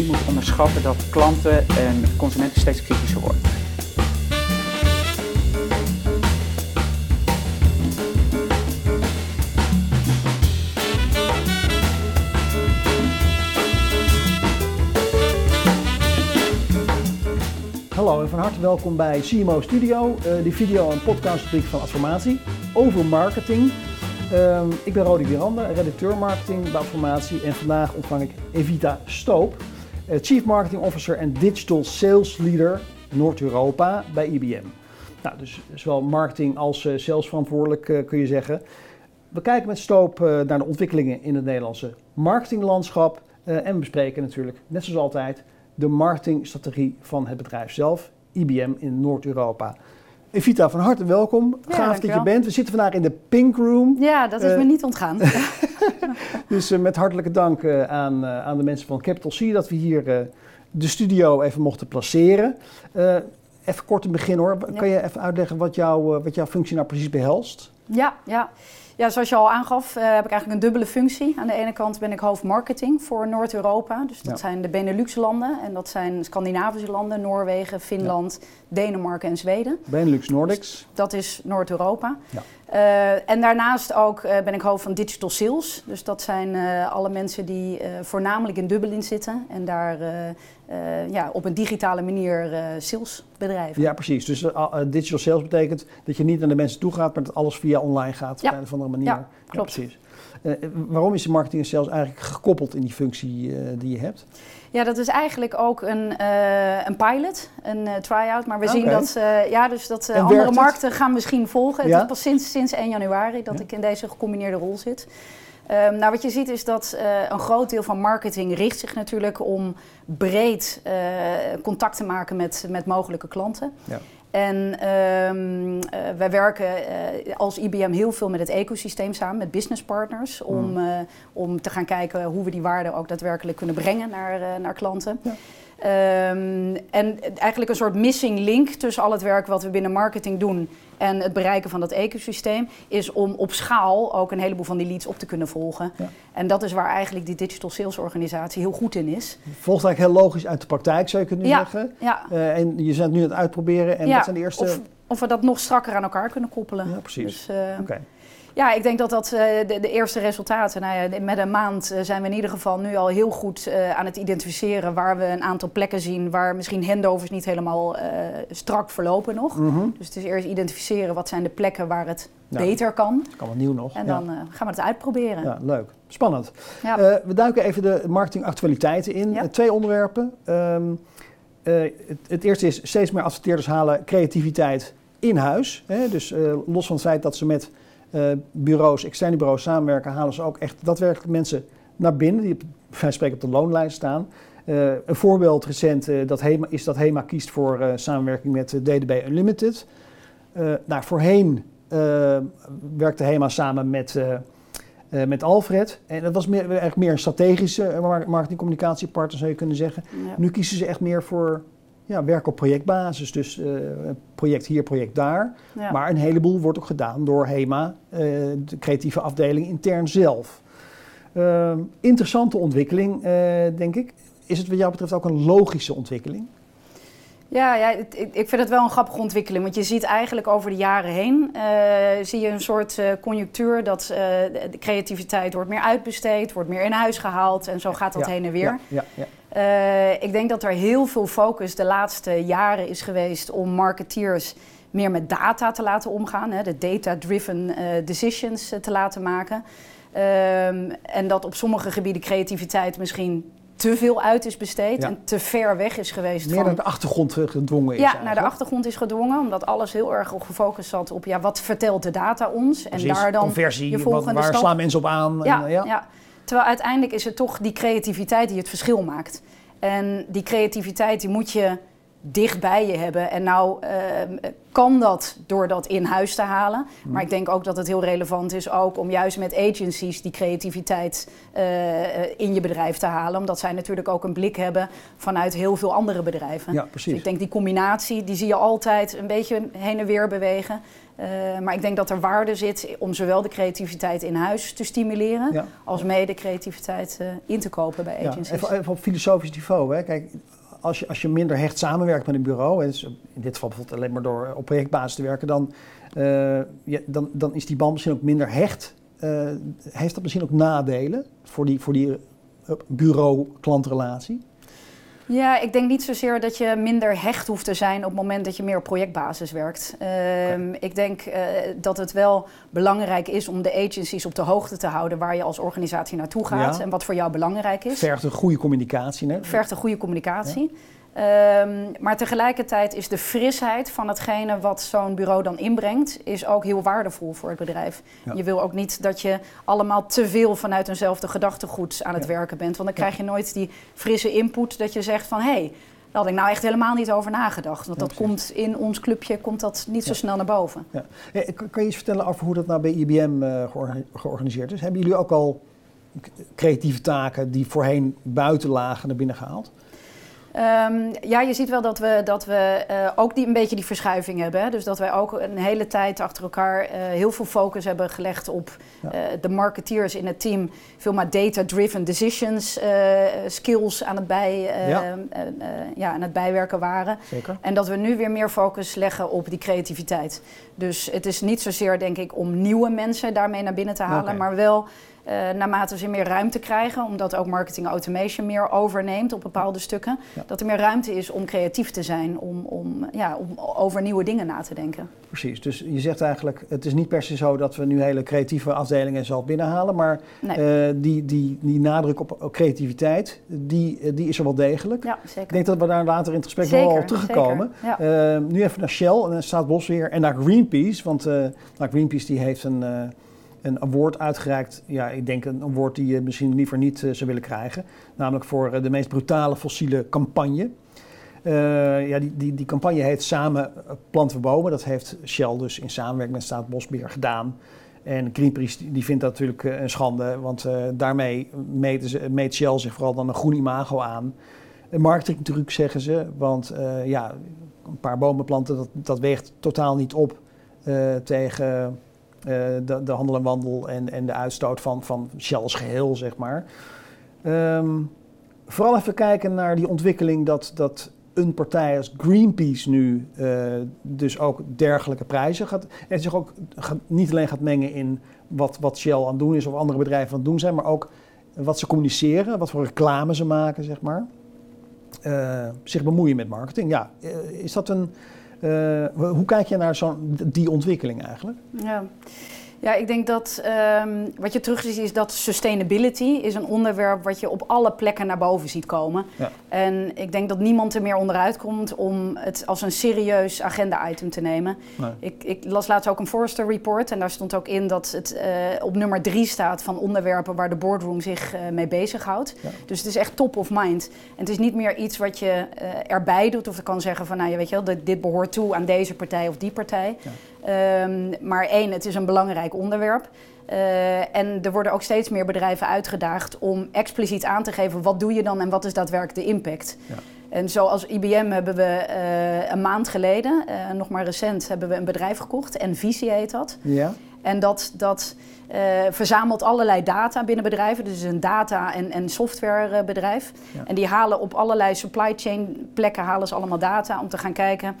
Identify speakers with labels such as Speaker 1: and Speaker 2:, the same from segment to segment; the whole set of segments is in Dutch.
Speaker 1: niet moet onderschatten dat klanten en consumenten steeds kritischer worden.
Speaker 2: Hallo en van harte welkom bij CMO Studio, uh, die video- en podcastrubriek van Adformatie over marketing. Uh, ik ben Rodi Miranda, redacteur marketing bij Adformatie en vandaag ontvang ik Evita Stoop, Chief Marketing Officer en Digital Sales Leader Noord-Europa bij IBM. Nou, dus zowel marketing als uh, sales verantwoordelijk kun je zeggen. We kijken met Stoop naar de ontwikkelingen in het Nederlandse marketinglandschap en we bespreken natuurlijk, net zoals altijd, de marketingstrategie van het bedrijf zelf, IBM in Noord-Europa. Evita, van harte welkom.
Speaker 3: Ja,
Speaker 2: Gaaf dat je bent. We zitten vandaag in de Pink Room.
Speaker 3: Ja, dat is
Speaker 2: Uh,
Speaker 3: me niet ontgaan.
Speaker 2: Dus uh, met hartelijke dank uh, aan, aan de mensen van Capital C dat we hier de studio even mochten placeren. even kort in begin hoor.
Speaker 3: Ja.
Speaker 2: Kan je even uitleggen wat, wat jouw functie nou precies behelst?
Speaker 3: Ja, ja. Ja, zoals je al aangaf, uh, heb ik eigenlijk een dubbele functie. Aan de ene kant ben ik hoofd marketing voor Noord-Europa. Dus dat
Speaker 2: Ja.
Speaker 3: zijn de Benelux-landen en dat zijn Scandinavische landen, Noorwegen, Finland, Denemarken en Zweden.
Speaker 2: Benelux Nordics.
Speaker 3: Dat is Noord-Europa.
Speaker 2: Ja.
Speaker 3: Uh, en daarnaast ook uh, ben ik hoofd van digital sales. Dus dat zijn uh, alle mensen die voornamelijk in Dublin zitten en daar ja, op een digitale manier sales bedrijven.
Speaker 2: Ja, precies. Dus digital sales betekent dat je niet naar de mensen toe gaat, maar dat alles via online gaat
Speaker 3: Ja.
Speaker 2: op een of andere manier.
Speaker 3: Ja, klopt.
Speaker 2: precies. waarom is de marketing en sales eigenlijk gekoppeld in die functie die je hebt?
Speaker 3: Ja, dat is eigenlijk ook een, uh, een pilot, een uh, try-out. Maar we zien dat, uh, ja, dus dat andere
Speaker 2: het?
Speaker 3: markten gaan misschien volgen.
Speaker 2: Ja?
Speaker 3: Het is pas sinds, sinds 1 januari dat
Speaker 2: Ja.
Speaker 3: ik in deze gecombineerde rol zit. Um, nou, wat je ziet is dat een groot deel van marketing richt zich natuurlijk om breed contact te maken met, met mogelijke klanten.
Speaker 2: Ja.
Speaker 3: En um, uh, wij werken uh, als IBM heel veel met het ecosysteem samen, met business partners, om,
Speaker 2: Mm.
Speaker 3: uh, om te gaan kijken hoe we die waarde ook daadwerkelijk kunnen brengen naar, naar klanten.
Speaker 2: Ja.
Speaker 3: Um, en eigenlijk een soort missing link tussen al het werk wat we binnen marketing doen en het bereiken van dat ecosysteem, is om op schaal ook een heleboel van die leads op te kunnen volgen.
Speaker 2: Ja.
Speaker 3: En dat is waar eigenlijk die digital sales organisatie heel goed in is.
Speaker 2: Volgt eigenlijk heel logisch uit de praktijk, zou je kunnen
Speaker 3: Ja,
Speaker 2: zeggen.
Speaker 3: ja.
Speaker 2: Eh, en je bent het nu aan het uitproberen. En
Speaker 3: Ja,
Speaker 2: wat zijn de eerste...
Speaker 3: Of, of we dat nog strakker aan elkaar kunnen koppelen.
Speaker 2: Ja, precies.
Speaker 3: Dus, eh,
Speaker 2: Oké.
Speaker 3: Ja, ik denk dat dat eh, de, de eerste resultaten, nou ja, met een maand eh, zijn we in ieder geval nu al heel goed eh, aan het identificeren waar we een aantal plekken zien waar misschien handovers niet helemaal strak verlopen nog.
Speaker 2: Mhm.
Speaker 3: Dus het is eerst identificeren wat zijn de plekken waar het
Speaker 2: Ja.
Speaker 3: beter kan.
Speaker 2: Kan wat nieuw nog.
Speaker 3: En dan gaan we het uitproberen.
Speaker 2: Ja, leuk. Spannend.
Speaker 3: Ja.
Speaker 2: We duiken even de marketingactualiteiten in. Twee onderwerpen. Ehm, eh, het, het eerste is steeds meer adverteerders halen creativiteit in huis. Hè? Dus los van het feit dat ze met bureaus, externe bureaus samenwerken, halen ze ook echt daadwerkelijk mensen naar binnen die op, wij spreken op de loonlijst staan. Eh, een voorbeeld recent eh, dat Hema, is dat HEMA kiest voor eh, samenwerking met eh, DDB Unlimited. Eh, nou, voorheen eh, werkte HEMA samen met, eh, eh, met Alfred. En dat was meer, eigenlijk meer een strategische eh, mar- marketingcommunicatiepartner, zou je kunnen zeggen.
Speaker 3: Ja.
Speaker 2: Nu kiezen ze echt meer voor ja, werk op projectbasis. Dus eh, project hier, project daar.
Speaker 3: Ja.
Speaker 2: Maar een heleboel wordt ook gedaan door HEMA, eh, de creatieve afdeling intern zelf. Eh, interessante ontwikkeling, eh, denk ik. Is het wat jou betreft ook een logische ontwikkeling?
Speaker 3: Ja, ja het- ik, vind het wel een grappige ontwikkeling. Want je ziet eigenlijk over de jaren heen... zie je een soort conjunctuur dat de, de creativiteit wordt meer uitbesteed... wordt meer in huis gehaald en zo gaat dat
Speaker 2: Ja,
Speaker 3: heen en weer.
Speaker 2: Ja, ja,
Speaker 3: Eh, ik denk dat er heel veel focus de laatste jaren is geweest... om marketeers meer met data te laten omgaan. Hè, de data-driven eh, decisions eh, te laten maken. Ehm, en dat op sommige gebieden creativiteit misschien te veel uit is besteed...
Speaker 2: Ja.
Speaker 3: en te ver weg is geweest
Speaker 2: Meer
Speaker 3: van...
Speaker 2: naar de achtergrond gedwongen is
Speaker 3: Ja, naar de achtergrond is gedwongen, omdat alles heel erg op gefocust zat op ja, wat vertelt de data ons. En
Speaker 2: Precies,
Speaker 3: daar dan
Speaker 2: conversie,
Speaker 3: je
Speaker 2: wat-
Speaker 3: volgende
Speaker 2: waar
Speaker 3: stap.
Speaker 2: slaan mensen op aan?
Speaker 3: Ja,
Speaker 2: En,
Speaker 3: ja.
Speaker 2: ja.
Speaker 3: Terwijl uiteindelijk is het toch die creativiteit die het verschil maakt. En die creativiteit die moet je dicht bij je hebben. En nou ehm, kan dat door dat in huis te halen.
Speaker 2: Mhm.
Speaker 3: Maar ik denk ook dat het heel relevant is ook om juist met agencies die creativiteit eh, in je bedrijf te halen. Omdat zij natuurlijk ook een blik hebben vanuit heel veel andere bedrijven.
Speaker 2: Ja,
Speaker 3: Dus
Speaker 2: precies.
Speaker 3: ik denk die combinatie, die zie je altijd een beetje heen en weer bewegen. Eh, maar ik denk dat er waarde zit om zowel de creativiteit in huis te stimuleren,
Speaker 2: Ja.
Speaker 3: als mede creativiteit eh, in te kopen bij
Speaker 2: Ja,
Speaker 3: agencies.
Speaker 2: even, even op filosofisch niveau. Hè. Kijk, als je, als je minder hecht samenwerkt met een bureau, dus in dit geval bijvoorbeeld alleen maar door op projectbasis te werken, dan, eh, dan, dan is die band misschien ook minder hecht. Eh, heeft dat misschien ook nadelen voor die, voor die eh, bureau-klantrelatie?
Speaker 3: Ja, ik denk niet zozeer dat je minder hecht hoeft te zijn op het moment dat je meer op projectbasis werkt. Ehm, Ik denk eh, dat het wel belangrijk is om de agencies op de hoogte te houden waar je als organisatie naartoe gaat
Speaker 2: Ja.
Speaker 3: en wat voor jou belangrijk is.
Speaker 2: Vergt een goede communicatie. Hè?
Speaker 3: vergt een goede communicatie. Ehm, maar tegelijkertijd is de frisheid van hetgene wat zo'n bureau dan inbrengt, is ook heel waardevol voor het bedrijf.
Speaker 2: Ja.
Speaker 3: Je wil ook niet dat je allemaal te veel vanuit eenzelfde gedachtegoed aan het
Speaker 2: Ja.
Speaker 3: werken bent. Want dan krijg je nooit die frisse input dat je zegt van hé, hey, daar had ik nou echt helemaal niet over nagedacht. Want
Speaker 2: Ja,
Speaker 3: dat
Speaker 2: precies.
Speaker 3: komt in ons clubje komt dat niet zo snel naar boven.
Speaker 2: Ja. Eh, kan je iets vertellen over hoe dat nou bij IBM eh, georga- georganiseerd is? Hebben jullie ook al creatieve taken die voorheen buiten lagen naar binnen gehaald?
Speaker 3: Ehm, ja, je ziet wel dat we, dat we eh, ook die, een beetje die verschuiving hebben. Hè? Dus dat wij ook een hele tijd achter elkaar eh, heel veel focus hebben gelegd op
Speaker 2: Ja.
Speaker 3: eh, de marketeers in het team. Veel maar data-driven decisions, skills aan het, bij,
Speaker 2: Ja.
Speaker 3: ja, aan het bijwerken waren.
Speaker 2: Zeker.
Speaker 3: En dat we nu weer meer focus leggen op die creativiteit. Dus het is niet zozeer, denk ik, om nieuwe mensen daarmee naar binnen te halen, maar wel eh, naarmate ze meer ruimte krijgen, omdat ook marketing automation meer overneemt op bepaalde stukken,
Speaker 2: Ja.
Speaker 3: dat er meer ruimte is om creatief te zijn, om, om, ja, om over nieuwe dingen na te denken.
Speaker 2: Precies, dus je zegt eigenlijk, het is niet per se zo dat we nu hele creatieve afdelingen zelf binnenhalen, maar
Speaker 3: Nee.
Speaker 2: eh, die, die, die nadruk op creativiteit, die, eh, die is er wel degelijk.
Speaker 3: Ja,
Speaker 2: Ik denk dat we daar later in het gesprek wel op terugkomen.
Speaker 3: ja.
Speaker 2: Nu even naar Shell en naar Staatsbosbeheer en naar Greenpeace, want eh, nou, Greenpeace die heeft een, een award uitgereikt. Ja, ik denk een award die je misschien liever niet eh, zou willen krijgen, namelijk voor eh, de meest brutale fossiele campagne. Eh, ja, die, die, die campagne heet Samen planten we bomen. Dat heeft Shell dus in samenwerking met Staatsbosbeheer gedaan. En Greenpeace die vindt dat natuurlijk een schande, want eh, daarmee ze, meet Shell zich vooral dan een groen imago aan. Een marketingtruc zeggen ze, want ja, een paar bomen planten, dat, dat weegt totaal niet op tegen de, de handel en wandel en, en de uitstoot van, van Shell als geheel, zeg maar. Ehm, vooral even kijken naar die ontwikkeling dat, dat een partij als Greenpeace nu eh, dus ook dergelijke prijzen gaat. En zich ook gaat, niet alleen gaat mengen in wat, wat Shell aan het doen is of andere bedrijven aan het doen zijn, maar ook wat ze communiceren, wat voor reclame ze maken, zeg maar. Eh, zich bemoeien met marketing. Ja, eh, is dat een. Eh, hoe kijk je naar zo'n, die ontwikkeling eigenlijk?
Speaker 3: Ja. Ja, ik denk dat ehm, wat je terug ziet is dat sustainability is een onderwerp wat je op alle plekken naar boven ziet komen.
Speaker 2: Ja.
Speaker 3: En ik denk dat niemand er meer onderuit komt om het als een serieus agenda-item te nemen.
Speaker 2: Nee.
Speaker 3: Ik, ik las laatst ook een Forrester report en daar stond ook in dat het eh, op nummer drie staat van onderwerpen waar de boardroom zich eh, mee bezighoudt.
Speaker 2: Ja.
Speaker 3: Dus het is echt top of mind. En het is niet meer iets wat je eh, erbij doet of je kan zeggen van nou ja, weet je wel, dit, dit behoort toe aan deze partij of die partij.
Speaker 2: Ja.
Speaker 3: Ehm, maar één, het is een belangrijk onderwerp. Eh, en er worden ook steeds meer bedrijven uitgedaagd om expliciet aan te geven wat doe je dan en wat is daadwerkelijk de impact.
Speaker 2: Ja.
Speaker 3: En zoals IBM hebben we eh, een maand geleden, eh, nog maar recent, hebben we een bedrijf gekocht. Envisie heet dat.
Speaker 2: Ja,
Speaker 3: En dat, dat verzamelt allerlei data binnen bedrijven. Dus een data- en, en softwarebedrijf.
Speaker 2: Ja.
Speaker 3: En die halen op allerlei supply chain plekken halen ze allemaal data om te gaan kijken.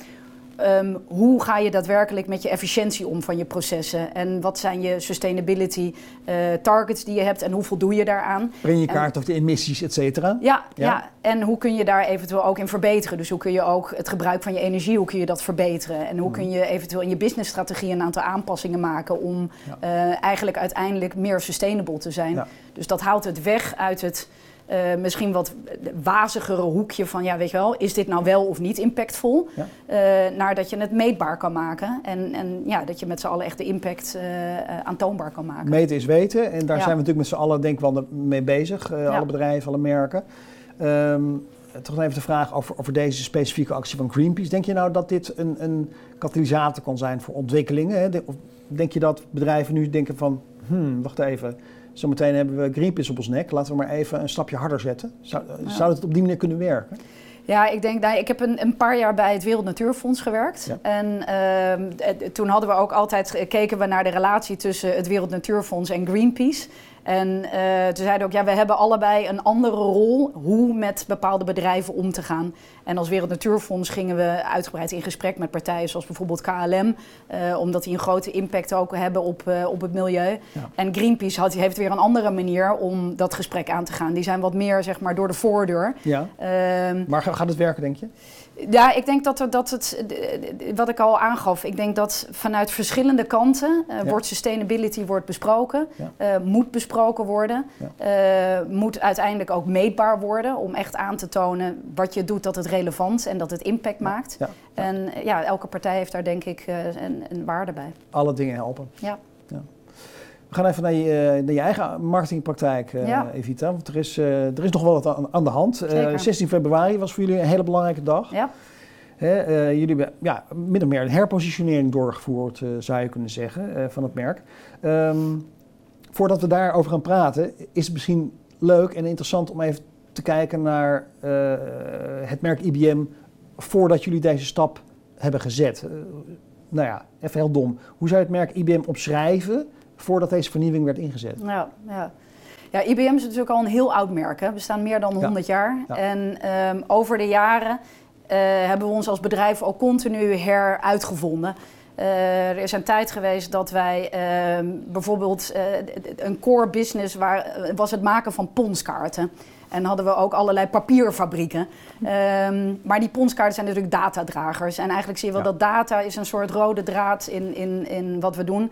Speaker 3: Ehm, hoe ga je daadwerkelijk met je efficiëntie om van je processen? En wat zijn je sustainability eh, targets die je hebt en hoe voldoe je daaraan?
Speaker 2: breng je
Speaker 3: En-
Speaker 2: kaart of de emissies, et cetera.
Speaker 3: Ja,
Speaker 2: Ja.
Speaker 3: ja. en hoe kun je daar eventueel ook in verbeteren? Dus hoe kun je ook het gebruik van je energie, hoe kun je dat verbeteren? En hoe kun je eventueel in je businessstrategie een aantal aanpassingen maken om
Speaker 2: Ja.
Speaker 3: eh, eigenlijk uiteindelijk meer sustainable te zijn?
Speaker 2: Ja.
Speaker 3: Dus dat haalt het weg uit het eh, misschien wat wazigere hoekje van, ja, weet je wel, is dit nou wel of niet impactvol?
Speaker 2: Ja.
Speaker 3: Eh, naar dat je het meetbaar kan maken en, en ja, dat je met z'n allen echt de impact eh, aantoonbaar kan maken.
Speaker 2: Meten is weten. En daar
Speaker 3: Ja.
Speaker 2: zijn we natuurlijk met z'n allen denk ik wel mee bezig.
Speaker 3: Ja.
Speaker 2: Alle bedrijven, alle merken. Ehm, toch even de vraag over, over deze specifieke actie van Greenpeace. Denk je nou dat dit een, een katalysator kan zijn voor ontwikkelingen? Hè? Of denk je dat bedrijven nu denken van, hmm, wacht even, zometeen hebben we Greenpeace op ons nek, laten we maar even een stapje harder zetten. Zou, zou het op die manier kunnen werken?
Speaker 3: Ja, ik denk, nou, ik heb een, een, paar jaar bij het Wereld Natuurfonds gewerkt. En uh, toen hadden we ook altijd, keken we naar de relatie tussen het Wereld Natuurfonds en Greenpeace. En uh, toen zeiden ook, ja, we hebben allebei een andere rol hoe met bepaalde bedrijven om te gaan. En als Wereld Natuurfonds gingen we uitgebreid in gesprek met partijen zoals bijvoorbeeld KLM, uh, omdat die een grote impact ook hebben op, uh, op het milieu. Ja. En Greenpeace had, heeft weer een andere manier om dat gesprek aan te gaan. Die zijn wat meer zeg maar door de voordeur.
Speaker 2: Ja. Ehm, maar gaat het werken, denk je?
Speaker 3: Ja, ik denk dat, er, dat het, wat ik al aangaf, ik denk dat vanuit verschillende kanten wordt sustainability wordt besproken, ja. moet besproken worden, ja. uh, moet uiteindelijk ook meetbaar worden om echt aan te tonen wat je doet, dat het relevant en dat het impact maakt. En ja, elke partij heeft daar denk ik een, een waarde bij.
Speaker 2: Alle dingen helpen.
Speaker 3: Ja.
Speaker 2: We gaan even naar je, naar je eigen marketingpraktijk, Evita. Want er is, er is nog wel wat aan, aan de hand. Uh, 16 februari was voor jullie een hele belangrijke dag.
Speaker 3: Ja.
Speaker 2: Jullie hebben ja, min of meer een herpositionering doorgevoerd, zou je kunnen zeggen, van het merk. Um, voordat we daarover gaan praten, is het misschien leuk en interessant om even te kijken naar het merk IBM voordat jullie deze stap hebben gezet. nou ja, even heel dom. Hoe zou je het merk IBM opschrijven voordat deze vernieuwing werd ingezet.
Speaker 3: Ja, ja. ja IBM is natuurlijk al een heel oud merk. Hè. We staan meer dan 100 jaar. En um, over de jaren uh, hebben we ons als bedrijf ook continu heruitgevonden. Uh, er is een tijd geweest dat wij uh, bijvoorbeeld uh, een core business waar, was het maken van ponskaarten. En hadden we ook allerlei papierfabrieken. Um, maar die ponskaarten zijn natuurlijk datadragers. En eigenlijk zie je wel ja. dat data is een soort rode draad in, in, in wat we doen. Uh,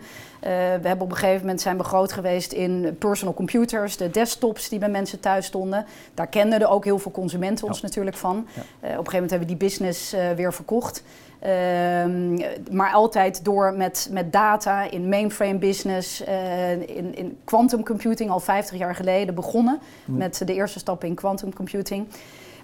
Speaker 3: we hebben op een gegeven moment zijn we groot geweest in personal computers, de desktops die bij mensen thuis stonden. Daar kenden er ook heel veel consumenten ons ja. natuurlijk van. Ja. Uh, op een gegeven moment hebben we die business uh, weer verkocht. Um, maar altijd door met, met data in mainframe business, uh, in, in quantum computing al 50 jaar geleden begonnen. Mm. Met de eerste stap in quantum computing.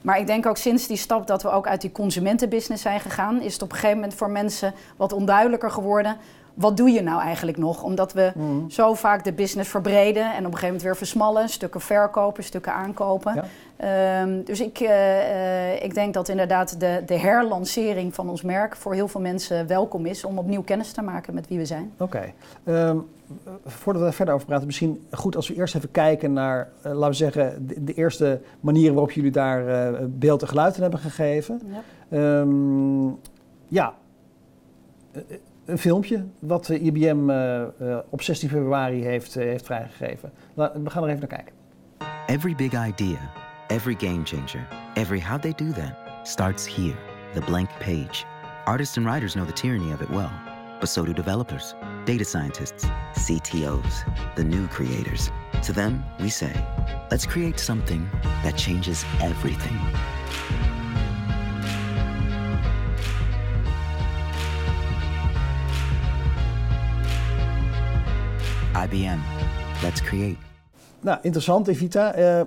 Speaker 3: Maar ik denk ook sinds die stap dat we ook uit die consumentenbusiness zijn gegaan, is het op een gegeven moment voor mensen wat onduidelijker geworden wat doe je nou eigenlijk nog? Omdat we mm. zo vaak de business verbreden en op een gegeven moment weer versmallen, stukken verkopen, stukken aankopen. Ja. Um, dus ik, uh, uh, ik denk dat inderdaad de, de herlancering van ons merk voor heel veel mensen welkom is om opnieuw kennis te maken met wie we zijn.
Speaker 2: Oké. Okay. Um, voordat we er verder over praten, misschien goed als we eerst even kijken naar, uh, laten we zeggen, de, de, eerste manieren waarop jullie daar beeld en geluid in hebben gegeven. Ja. Um, ja een filmpje wat IBM uh, uh, op 16 februari heeft, uh, heeft vrijgegeven. we gaan er even naar kijken.
Speaker 4: Every big idea, every game changer, every how they do that starts here, the blank page. Artists and writers know the tyranny of it well, but so do developers, data scientists, CTOs, the new creators. To them, we say, let's create something that changes everything. IBM. Let's create.
Speaker 2: Nou, interessant, Evita. Uh,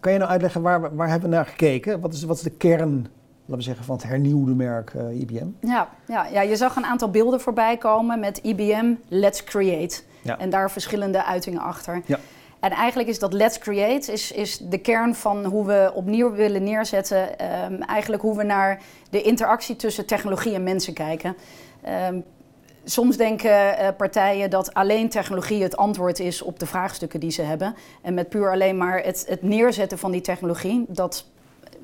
Speaker 2: kan je nou uitleggen waar, waar hebben we naar gekeken? Wat is, wat is de kern, laten we zeggen, van het hernieuwde merk uh, IBM?
Speaker 3: Ja, ja, ja, je zag een aantal beelden voorbij komen met IBM Let's Create. Ja. En daar verschillende uitingen achter. Ja. En eigenlijk is dat Let's Create is, is de kern van hoe we opnieuw willen neerzetten. Um, eigenlijk hoe we naar de interactie tussen technologie en mensen kijken. Um, Soms denken uh, partijen dat alleen technologie het antwoord is op de vraagstukken die ze hebben. En met puur alleen maar het, het neerzetten van die technologie, dat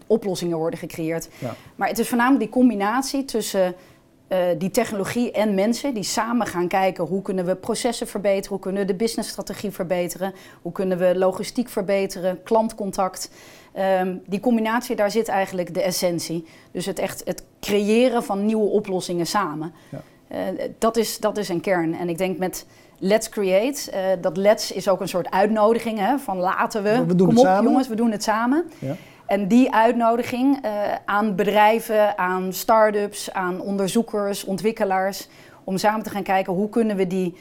Speaker 3: oplossingen worden gecreëerd. Ja. Maar het is voornamelijk die combinatie tussen uh, die technologie en mensen die samen gaan kijken hoe kunnen we processen verbeteren, hoe kunnen we de businessstrategie verbeteren, hoe kunnen we logistiek verbeteren, klantcontact. Um, die combinatie, daar zit eigenlijk de essentie. Dus het echt het creëren van nieuwe oplossingen samen. Ja. Uh, dat, is, dat is een kern. En ik denk met Let's Create, uh, dat Let's is ook een soort uitnodiging hè, van laten we,
Speaker 2: we doen
Speaker 3: kom
Speaker 2: het
Speaker 3: op
Speaker 2: samen.
Speaker 3: jongens, we doen het samen. Ja. En die uitnodiging uh, aan bedrijven, aan start-ups, aan onderzoekers, ontwikkelaars, om samen te gaan kijken hoe kunnen we die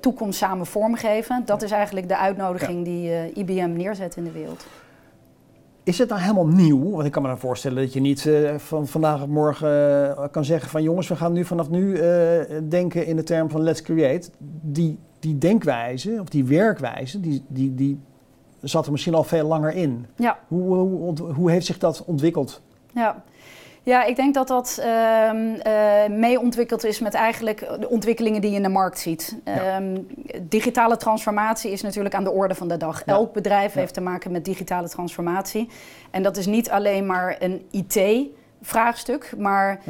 Speaker 3: toekomst samen vormgeven. Dat is eigenlijk de uitnodiging ja. die IBM neerzet in de wereld.
Speaker 2: Is het nou helemaal nieuw? Want ik kan me dan voorstellen dat je niet uh, van vandaag op morgen uh, kan zeggen van jongens, we gaan nu vanaf nu uh, denken in de term van let's create. Die, die denkwijze of die werkwijze, die, die, die zat er misschien al veel langer in.
Speaker 3: Ja.
Speaker 2: Hoe, hoe, hoe heeft zich dat ontwikkeld?
Speaker 3: Ja. Ja, ik denk dat dat uh, uh, mee ontwikkeld is met eigenlijk de ontwikkelingen die je in de markt ziet. Ja. Um, digitale transformatie is natuurlijk aan de orde van de dag. Ja. Elk bedrijf ja. heeft te maken met digitale transformatie. En dat is niet alleen maar een IT-vraagstuk, maar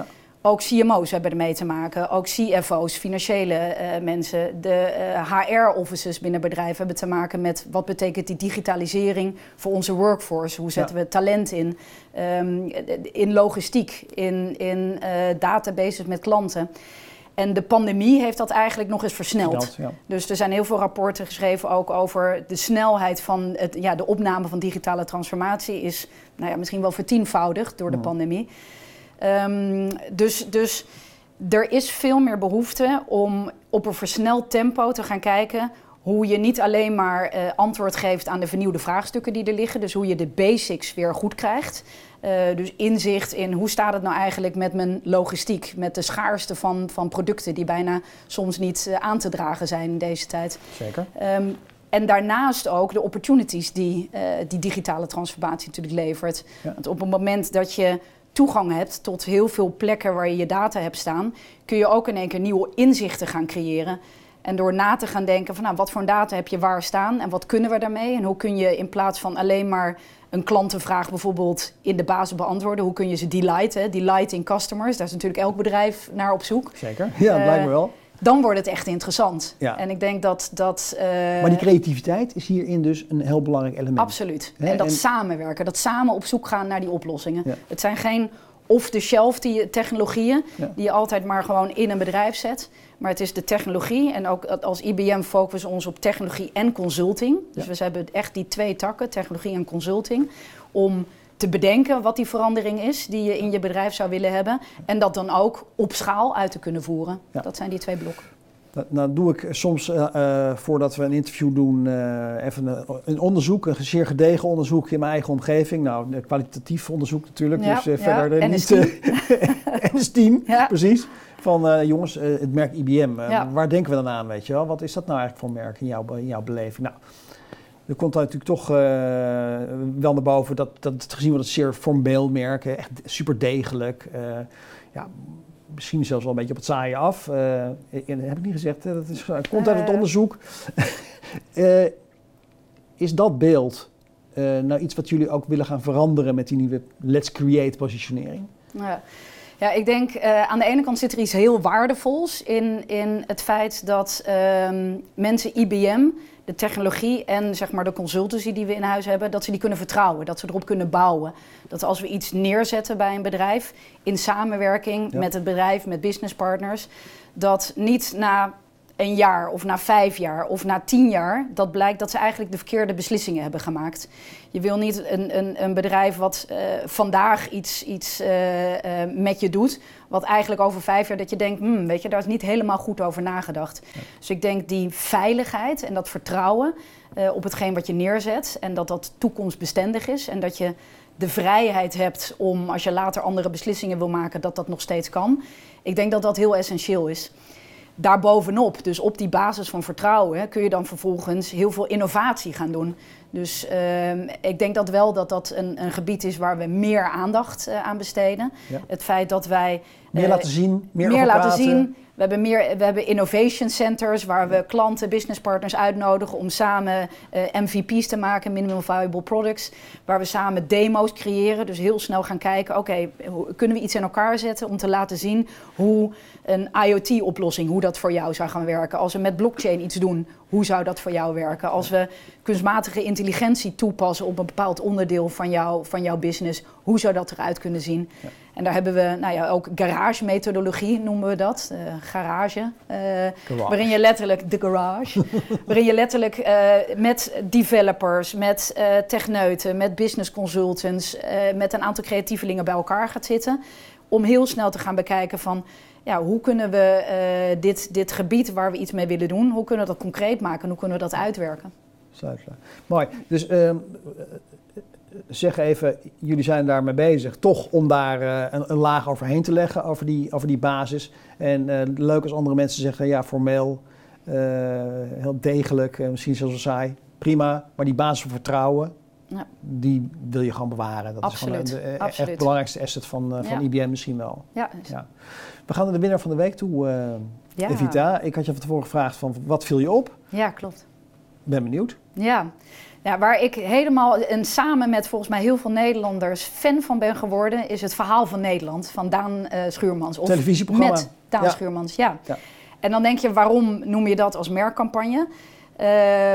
Speaker 3: ook CMO's hebben ermee te maken. Ook CFO's, financiële uh, mensen. De HR-offices binnen bedrijven hebben te maken met wat betekent die digitalisering voor onze workforce. Hoe zetten we talent in? Um, in logistiek, in, in uh, databases met klanten. En de pandemie heeft dat eigenlijk nog eens versneld.
Speaker 2: Ja.
Speaker 3: Dus er zijn heel veel rapporten geschreven ook over de snelheid van het, ja, de opname van digitale transformatie is nou ja, misschien wel vertienvoudigd door de
Speaker 2: Ja.
Speaker 3: pandemie. Ehm, dus, dus er is veel meer behoefte om op een versneld tempo te gaan kijken hoe je niet alleen maar eh, antwoord geeft aan de vernieuwde vraagstukken die er liggen, dus hoe je de basics weer goed krijgt. Eh, dus inzicht in hoe staat het nou eigenlijk met mijn logistiek, met de schaarste van, van producten die bijna soms niet eh, aan te dragen zijn in deze tijd.
Speaker 2: Zeker.
Speaker 3: Ehm, en daarnaast ook de opportunities die die digitale transformatie natuurlijk levert.
Speaker 2: Ja.
Speaker 3: Want op het moment dat je toegang hebt tot heel veel plekken waar je je data hebt staan, kun je ook in één keer nieuwe inzichten gaan creëren. En door na te gaan denken van nou, wat voor data heb je waar staan en wat kunnen we daarmee? En hoe kun je in plaats van alleen maar een klantenvraag bijvoorbeeld in de basis beantwoorden, hoe kun je ze delighten? Delighting customers, daar is natuurlijk elk bedrijf naar op zoek.
Speaker 2: Zeker. Ja,
Speaker 3: Eh,
Speaker 2: lijkt me wel.
Speaker 3: Dan wordt het echt interessant.
Speaker 2: Ja.
Speaker 3: En ik denk dat dat. eh,
Speaker 2: Maar die creativiteit is hierin dus een heel belangrijk element.
Speaker 3: Absoluut. En dat
Speaker 2: en-
Speaker 3: samenwerken, dat samen op zoek gaan naar die oplossingen.
Speaker 2: Ja.
Speaker 3: Het zijn geen off-the-shelf die technologieën
Speaker 2: Ja.
Speaker 3: die je altijd maar gewoon in een bedrijf zet. Maar het is de technologie en ook als IBM focussen we ons op technologie en consulting. Dus we hebben echt die twee takken, technologie en consulting, om te bedenken wat die verandering is die je in je bedrijf zou willen hebben. En dat dan ook op schaal uit te kunnen voeren.
Speaker 2: Ja.
Speaker 3: Dat zijn die twee blokken.
Speaker 2: Nou, doe ik soms, eh, eh, voordat we een interview doen, eh, even een, een onderzoek, een zeer gedegen onderzoek in mijn eigen omgeving. Nou, een kwalitatief onderzoek natuurlijk,
Speaker 3: Ja,
Speaker 2: dus
Speaker 3: ja,
Speaker 2: verder
Speaker 3: en
Speaker 2: niet... en een team,
Speaker 3: Ja.
Speaker 2: precies. Van jongens, het merk IBM, waar denken we dan aan, weet je wel? Wat is dat nou eigenlijk voor merk in jouw, in jouw beleving? Nou, er komt natuurlijk toch eh, wel naar boven dat, dat het gezien wordt als zeer formeel merk, eh, echt super degelijk. eh, ja, misschien zelfs wel een beetje op het saaie af. Ik- heb ik niet gezegd, dat is, komt uit het onderzoek. Is dat beeld nou iets wat jullie ook willen gaan veranderen met die nieuwe Let's Create positionering?
Speaker 3: Ja. Ja, ik denk aan de ene kant zit er iets heel waardevols in, in het feit dat ehm, mensen IBM, de technologie en zeg maar de consultancy die we in huis hebben, dat ze die kunnen vertrouwen, dat ze erop kunnen bouwen. Dat als we iets neerzetten bij een bedrijf in samenwerking
Speaker 2: Ja.
Speaker 3: met het bedrijf, met businesspartners, dat niet na een jaar of na vijf jaar of na tien jaar, dat blijkt dat ze eigenlijk de verkeerde beslissingen hebben gemaakt. Je wil niet een, een, een bedrijf wat eh, vandaag iets, iets eh, eh, met je doet, wat eigenlijk over vijf jaar dat je denkt, hmm, weet je, daar is niet helemaal goed over nagedacht. Dus ik denk die veiligheid en dat vertrouwen op hetgeen wat je neerzet en dat dat toekomstbestendig is en dat je de vrijheid hebt om als je later andere beslissingen wil maken, dat dat nog steeds kan. Ik denk dat dat heel essentieel is daarbovenop, dus op die basis van vertrouwen, hè, kun je dan vervolgens heel veel innovatie gaan doen. Dus ehm, ik denk dat wel dat dat een, een gebied is waar we meer aandacht eh, aan besteden.
Speaker 2: Ja.
Speaker 3: Het feit dat wij
Speaker 2: Meer
Speaker 3: eh,
Speaker 2: laten zien, meer,
Speaker 3: laten
Speaker 2: praten.
Speaker 3: zien. We hebben, meer, we hebben innovation centers waar we klanten, businesspartners uitnodigen om samen eh, MVP's te maken, minimum viable products. Waar we samen demo's creëren. Dus heel snel gaan kijken, oké, kunnen we iets in elkaar zetten om te laten zien hoe een IoT-oplossing, hoe dat voor jou zou gaan werken. Als we met blockchain iets doen, hoe zou dat voor jou werken? Als we kunstmatige intelligentie toepassen op een bepaald onderdeel van, jou, van jouw business, hoe zou dat eruit kunnen zien? En daar hebben we nou ja, ook garage-methodologie, noemen we dat. eh, garage. eh,
Speaker 2: Garage.
Speaker 3: Waarin je letterlijk, de garage, waarin je letterlijk eh, met developers, met techneuten, met business consultants, met een aantal creatievelingen bij elkaar gaat zitten. Om heel snel te gaan bekijken van, ja, hoe kunnen we eh, dit, dit gebied waar we iets mee willen doen, hoe kunnen we dat concreet maken en hoe kunnen we dat uitwerken?
Speaker 2: Sluitelen. Mooi. Dus ehm, zeg even, jullie zijn daarmee bezig, toch om daar uh, een, laag overheen te leggen over die, over die basis. En leuk als andere mensen zeggen, ja, formeel, heel degelijk, misschien zelfs saai, prima. Maar die basis van vertrouwen, ja. die wil je gewoon bewaren. Dat
Speaker 3: absoluut,
Speaker 2: is gewoon de,
Speaker 3: absoluut.
Speaker 2: echt belangrijkste asset van, van ja. IBM misschien wel.
Speaker 3: Ja.
Speaker 2: ja. We gaan naar de winnaar van de week toe, ja. Evita. Ik had je van tevoren gevraagd van, wat viel je op?
Speaker 3: Ja, klopt.
Speaker 2: Ben benieuwd.
Speaker 3: Ja. Ja, waar ik helemaal en samen met volgens mij heel veel Nederlanders fan van ben geworden, is het verhaal van Nederland van Daan uh, Schuurmans.
Speaker 2: Of Televisieprogramma.
Speaker 3: Met Daan Schuurmans, ja. ja. En dan denk je, waarom noem je dat als merkcampagne? Uh,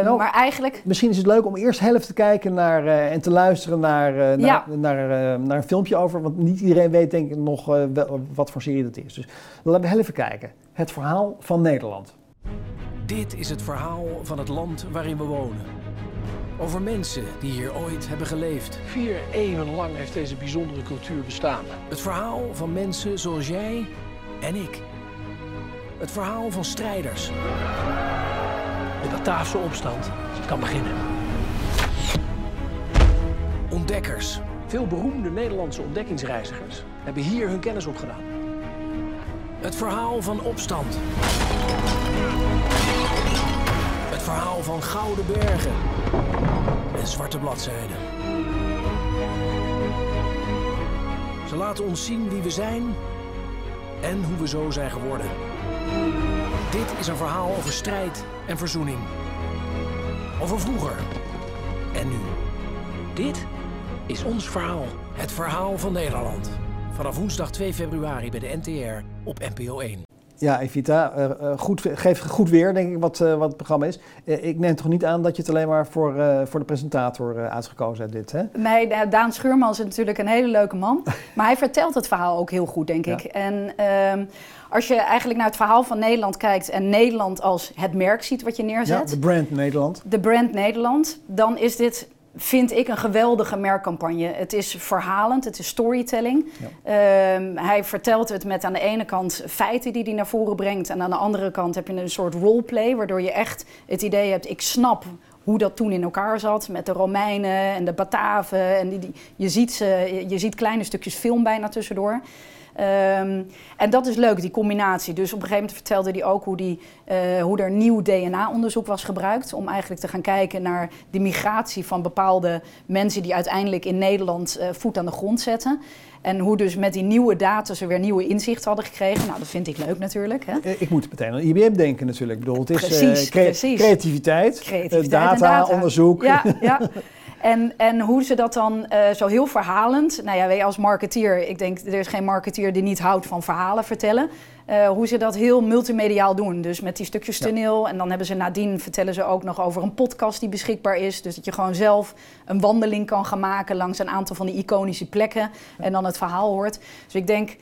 Speaker 3: nou, maar eigenlijk...
Speaker 2: Misschien is het leuk om eerst helft te kijken naar, uh, en te luisteren naar, uh, ja. naar, naar, naar, een filmpje over. Want niet iedereen weet denk ik nog wel, wat voor serie dat is. Dus laten we heel even kijken. Het verhaal van Nederland.
Speaker 5: Dit is het verhaal van het land waarin we wonen. Over mensen die hier ooit hebben geleefd.
Speaker 6: Vier eeuwen lang heeft deze bijzondere cultuur bestaan.
Speaker 5: Het verhaal van mensen zoals jij en ik. Het verhaal van strijders.
Speaker 6: De Bataafse opstand kan beginnen.
Speaker 5: Ontdekkers.
Speaker 6: Veel beroemde Nederlandse ontdekkingsreizigers hebben hier hun kennis opgedaan.
Speaker 5: Het verhaal van opstand. Het verhaal van gouden bergen en zwarte bladzijden. Ze laten ons zien wie we zijn en hoe we zo zijn geworden. Dit is een verhaal over strijd en verzoening. Over vroeger en nu.
Speaker 6: Dit is ons verhaal.
Speaker 5: Het verhaal van Nederland. Vanaf woensdag 2 februari bij de NTR op NPO 1.
Speaker 2: Ja, Evita, uh, goed, geef goed weer, denk ik, wat, uh, wat het programma is. Uh, ik neem toch niet aan dat je het alleen maar voor, voor de presentator uitgekozen hebt, dit, hè?
Speaker 3: Nee, Daan Schuurmans is natuurlijk een hele leuke man. maar hij vertelt het verhaal ook heel goed, denk ik. En ehm, als je eigenlijk naar het verhaal van Nederland kijkt... en Nederland als het merk ziet wat je neerzet...
Speaker 2: Ja, de brand Nederland.
Speaker 3: De brand Nederland, dan is dit vind ik een geweldige merkcampagne. Het is verhalend, het is storytelling. Ja. Um, hij vertelt het met aan de ene kant feiten die hij naar voren brengt... en aan de andere kant heb je een soort roleplay... waardoor je echt het idee hebt, ik snap hoe dat toen in elkaar zat met de Romeinen en de Bataven. En die, die, je, ziet ze, je ziet kleine stukjes film bijna tussendoor. Um, en dat is leuk, die combinatie. Dus op een gegeven moment vertelde hij ook hoe, die, uh, hoe er nieuw DNA-onderzoek was gebruikt. Om eigenlijk te gaan kijken naar de migratie van bepaalde mensen die uiteindelijk in Nederland uh, voet aan de grond zetten. En hoe dus met die nieuwe data ze weer nieuwe inzichten hadden gekregen. Nou, dat vind ik leuk natuurlijk. Hè?
Speaker 2: Eh, ik moet meteen aan IBM denken natuurlijk. Ik bedoel, het is
Speaker 3: precies,
Speaker 2: uh, cre
Speaker 3: precies.
Speaker 2: creativiteit,
Speaker 3: creativiteit
Speaker 2: data,
Speaker 3: data,
Speaker 2: onderzoek.
Speaker 3: Ja, ja. En, en hoe ze dat dan uh, zo heel verhalend, nou ja, je, als marketeer, ik denk er is geen marketeer die niet houdt van verhalen vertellen. Uh, hoe ze dat heel multimediaal doen. Dus met die stukjes toneel. Ja. En dan hebben ze nadien, vertellen ze ook nog over een podcast die beschikbaar is. Dus dat je gewoon zelf een wandeling kan gaan maken langs een aantal van die iconische plekken. Ja. En dan het verhaal hoort. Dus ik denk,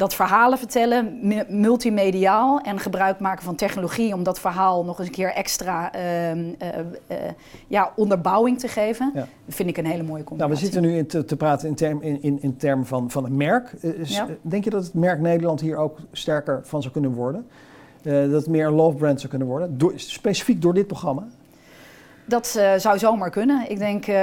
Speaker 3: dat verhalen vertellen, multimediaal en gebruik maken van technologie om dat verhaal nog eens een keer extra uh, uh, uh, ja, onderbouwing te geven, ja. vind ik een hele mooie combinatie.
Speaker 2: Nou, we zitten nu in te, te praten in, term, in, in, in termen van, van een merk. Ja. Denk je dat het merk Nederland hier ook sterker van zou kunnen worden? dat het meer een love brand zou kunnen worden, door, specifiek door dit programma?
Speaker 3: Dat uh, zou zomaar kunnen. Ik denk, uh,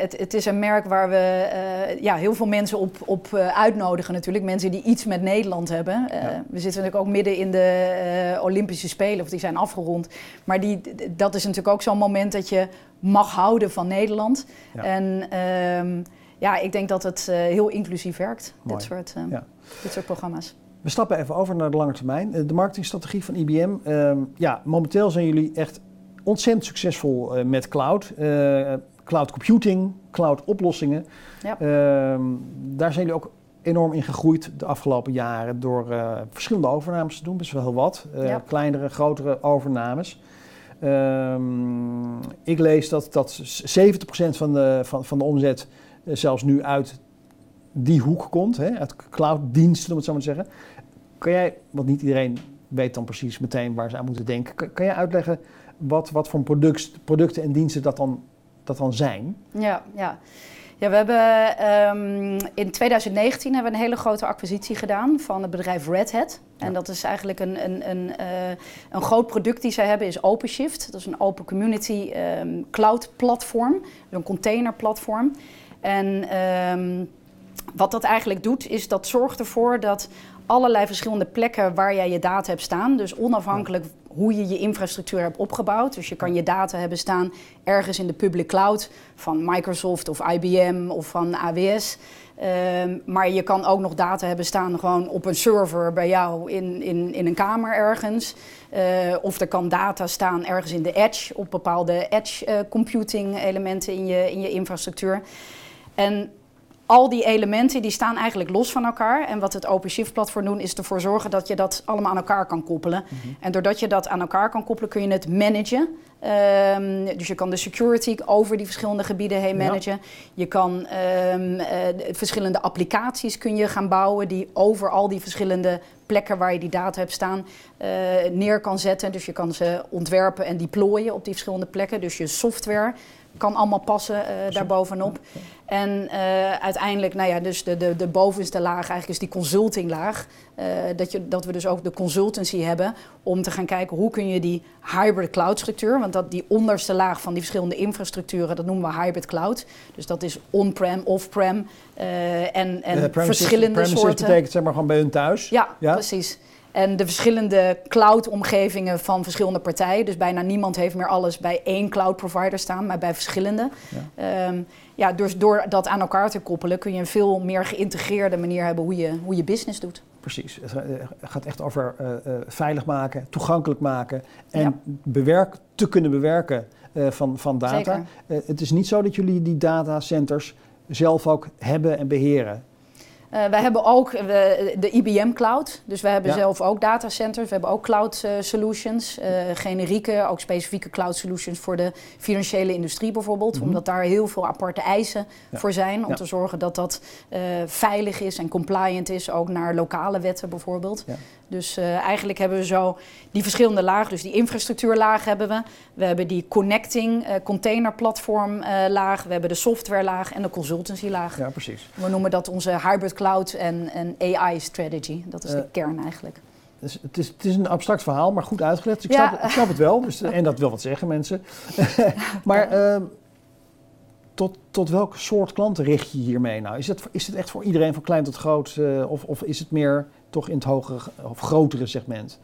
Speaker 3: het, het, is een merk waar we uh, ja, heel veel mensen op, op uitnodigen natuurlijk. Mensen die iets met Nederland hebben. Ja. We zitten natuurlijk ook midden in de Olympische Spelen, of die zijn afgerond. Maar die, dat is natuurlijk ook zo'n moment dat je mag houden van Nederland. Ja. En um, ja, ik denk dat het heel inclusief werkt, dit soort, ja. dit soort programma's.
Speaker 2: We stappen even over naar de lange termijn. De marketingstrategie van IBM. Um, ja, momenteel zijn jullie echt ontzettend succesvol uh, met cloud. Uh, cloud computing, cloud oplossingen. Ja. Uh, daar zijn jullie ook enorm in gegroeid de afgelopen jaren door uh, verschillende overnames te doen. Best wel heel wat. Ja. Kleinere, grotere overnames. ik lees dat, dat 70% van de, van, van de omzet zelfs nu uit die hoek komt. Hè, uit clouddiensten, om het zo maar te zeggen. Kan jij, want niet iedereen weet dan precies meteen waar ze aan moeten denken. Kan, kan jij uitleggen wat, wat voor product, producten en diensten dat dan, dat dan zijn?
Speaker 3: Ja, ja. Ja, we hebben um, in 2019 hebben we een hele grote acquisitie gedaan van het bedrijf Red Hat. En ja. dat is eigenlijk een, een, een, uh, een groot product die zij hebben, is OpenShift. Dat is een open community um, cloud platform, een containerplatform. En ehm, wat dat eigenlijk doet, is dat zorgt ervoor dat allerlei verschillende plekken waar jij je data hebt staan, dus onafhankelijk hoe je je infrastructuur hebt opgebouwd. Dus je kan je data hebben staan ergens in de public cloud van Microsoft of IBM of van AWS. Ehm, maar je kan ook nog data hebben staan gewoon op een server bij jou in, in, in een kamer ergens. Uh, of er kan data staan ergens in de edge, op bepaalde edge uh, computing elementen in je, in je infrastructuur. En al die elementen die staan eigenlijk los van elkaar. En wat het OpenShift-platform doen is ervoor zorgen dat je dat allemaal aan elkaar kan koppelen. Mhm. En doordat je dat aan elkaar kan koppelen, kun je het managen. Um, dus je kan de security over die verschillende gebieden heen managen. Je kan um, uh, verschillende applicaties kun je gaan bouwen die over al die verschillende plekken waar je die data hebt staan uh, neer kan zetten. Dus je kan ze ontwerpen en deployen op die verschillende plekken. Dus je software kan allemaal passen uh, daarbovenop. En uh, uiteindelijk, nou ja, dus de, de, de bovenste laag eigenlijk is die consultinglaag. Uh, dat, je, dat we dus ook de consultancy hebben om te gaan kijken hoe kun je die hybrid cloud structuur, want dat die onderste laag van die verschillende infrastructuren, dat noemen we hybrid cloud. Dus dat is on-prem, off-prem en, en verschillende
Speaker 2: premises
Speaker 3: soorten.
Speaker 2: betekent zeg maar gewoon bij hun thuis?
Speaker 3: Ja, ja? precies. En de verschillende cloud-omgevingen van verschillende partijen. Dus bijna niemand heeft meer alles bij één cloud provider staan, maar bij verschillende. Ja. Um, ja, dus door dat aan elkaar te koppelen kun je een veel meer geïntegreerde manier hebben hoe je, hoe je business doet.
Speaker 2: Precies. Het gaat echt over uh, uh, veilig maken, toegankelijk maken en ja. bewerk, te kunnen bewerken uh, van, van data. het is niet zo dat jullie die datacenters zelf ook hebben en beheren.
Speaker 3: Uh, wij hebben ook uh, de IBM Cloud. Dus we hebben ja. zelf ook datacenters. We hebben ook cloud uh, solutions. generieke, ook specifieke cloud solutions voor de financiële industrie bijvoorbeeld. Mm -hmm. Omdat daar heel veel aparte eisen ja. voor zijn. Om ja. te zorgen dat dat veilig is en compliant is. Ook naar lokale wetten bijvoorbeeld. Dus uh, eigenlijk hebben we zo die verschillende lagen. Dus die infrastructuurlaag hebben we. We hebben die connecting uh, containerplatform uh, laag. We hebben de softwarelaag en de consultancy laag.
Speaker 2: Ja, precies.
Speaker 3: We noemen dat onze hybrid cloud en, en AI strategy. Dat is de kern eigenlijk.
Speaker 2: Dus het, is, het is een abstract verhaal, maar goed uitgelegd. Dus ik, ja. snap, ik snap het wel. Dus, en dat wil wat zeggen, mensen. maar ehm, tot, tot welke soort klanten richt je hiermee nou? Is het, is het echt voor iedereen van klein tot groot? of, of is het meer toch in het hogere of grotere segment?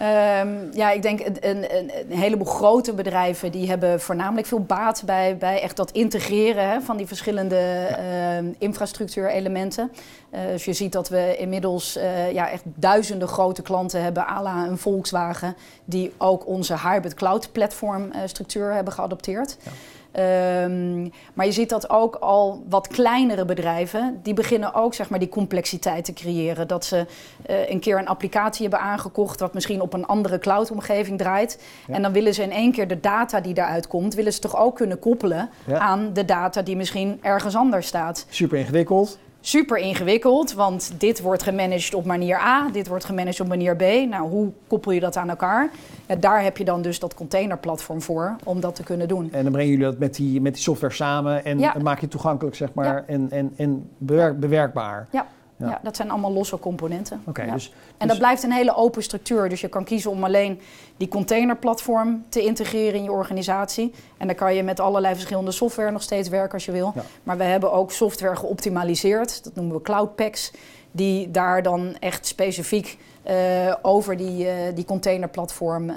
Speaker 3: Um, ja, ik denk een, een, een, heleboel grote bedrijven die hebben voornamelijk veel baat bij, bij echt dat integreren hè, van die verschillende ja. uh, infrastructuurelementen. Uh, dus je ziet dat we inmiddels uh, ja, echt duizenden grote klanten hebben, à la een Volkswagen, die ook onze hybrid cloud platform structuur hebben geadopteerd. Ja. Um, maar je ziet dat ook al wat kleinere bedrijven, die beginnen ook zeg maar, die complexiteit te creëren. Dat ze uh, een keer een applicatie hebben aangekocht wat misschien op een andere cloud-omgeving draait. Ja. En dan willen ze in één keer de data die daaruit komt, willen ze toch ook kunnen koppelen ja. aan de data die misschien ergens anders staat.
Speaker 2: Super ingewikkeld
Speaker 3: super ingewikkeld, want dit wordt gemanaged op manier A, dit wordt gemanaged op manier B. Nou, hoe koppel je dat aan elkaar? Ja, daar heb je dan dus dat containerplatform voor om dat te kunnen doen.
Speaker 2: En dan brengen jullie dat met die, met die software samen en ja. maak je het toegankelijk, zeg maar, ja. en, en, en bewerk, bewerkbaar.
Speaker 3: Ja. Ja. ja. dat zijn allemaal losse componenten. Okay, ja. dus, dus, en dat blijft een hele open structuur. Dus je kan kiezen om alleen die containerplatform te integreren in je organisatie. En dan kan je met allerlei verschillende software nog steeds werken als je wil. Ja. Maar we hebben ook software geoptimaliseerd. Dat noemen we Cloud Packs. Die daar dan echt specifiek uh, over die, uh, die containerplatform, uh,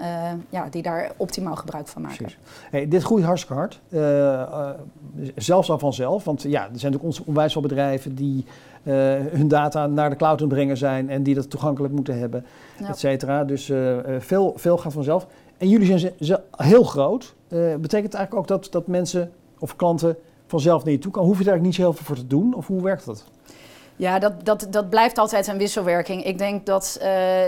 Speaker 3: ja, die daar optimaal gebruik van maken.
Speaker 2: Hey, dit groeit hartstikke hard. zelfs al vanzelf. Want ja, er zijn natuurlijk onwijs veel bedrijven die hun data naar de cloud brengen zijn en die dat toegankelijk moeten hebben, ja. et cetera. Dus veel, veel gaat vanzelf. En jullie zijn heel groot. Betekent eigenlijk ook dat, dat mensen of klanten vanzelf naar je toe kan? Hoef je daar eigenlijk niet zo heel veel voor te doen? Of hoe werkt dat?
Speaker 3: Ja, dat, dat, dat blijft altijd een wisselwerking. Ik denk dat, uh,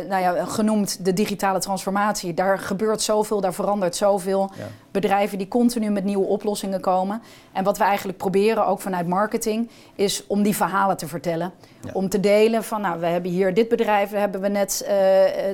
Speaker 3: nou ja, genoemd de digitale transformatie, daar gebeurt zoveel, daar verandert zoveel. Ja. Bedrijven die continu met nieuwe oplossingen komen. En wat we eigenlijk proberen, ook vanuit marketing, is om die verhalen te vertellen. Ja. Om te delen van, nou, we hebben hier dit bedrijf, hebben we net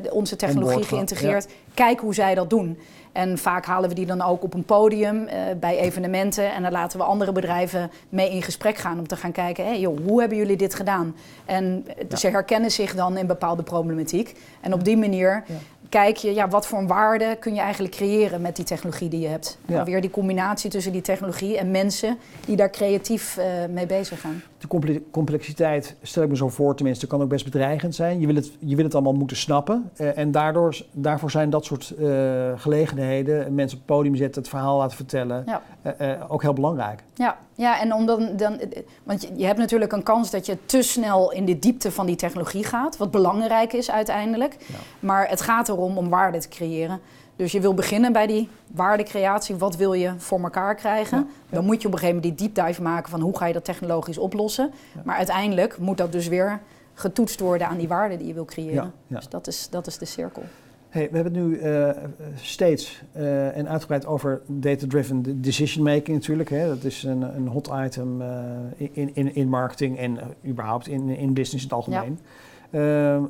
Speaker 3: uh, onze technologie geïntegreerd. Kijk hoe zij dat doen. En vaak halen we die dan ook op een podium uh, bij evenementen. En dan laten we andere bedrijven mee in gesprek gaan om te gaan kijken: hey joh, hoe hebben jullie dit gedaan? En ja. ze herkennen zich dan in bepaalde problematiek. En op die manier ja. kijk je, ja, wat voor een waarde kun je eigenlijk creëren met die technologie die je hebt.
Speaker 2: Ja.
Speaker 3: Weer die combinatie tussen die technologie en mensen die daar creatief eh, mee bezig gaan.
Speaker 2: De comple- complexiteit, stel ik me zo voor tenminste, kan ook best bedreigend zijn. Je wil het, je wil het allemaal moeten snappen. Eh, en daardoor, daarvoor zijn dat soort eh, gelegenheden, mensen op het podium zetten, het verhaal laten vertellen,
Speaker 3: Ja.
Speaker 2: eh, ook heel belangrijk.
Speaker 3: Ja, ja en om dan, dan, want je, je hebt natuurlijk een kans dat je te snel in de diepte van die technologie gaat, wat belangrijk is uiteindelijk.
Speaker 2: Ja.
Speaker 3: Maar het gaat erom om waarde te creëren. Dus je wil beginnen bij die waardecreatie. Wat wil je voor elkaar krijgen?
Speaker 2: Ja, ja.
Speaker 3: Dan moet je op een gegeven moment die deep dive maken van hoe ga je dat technologisch oplossen.
Speaker 2: Ja.
Speaker 3: Maar uiteindelijk moet dat dus weer getoetst worden aan die waarde die je wil creëren. Dus dat is, dat is de cirkel.
Speaker 2: Hey, we hebben het nu eh, steeds eh, en uitgebreid over data-driven decision making natuurlijk. Hè. Dat is een, een hot item eh, in, in, in marketing en überhaupt in, in business in het algemeen.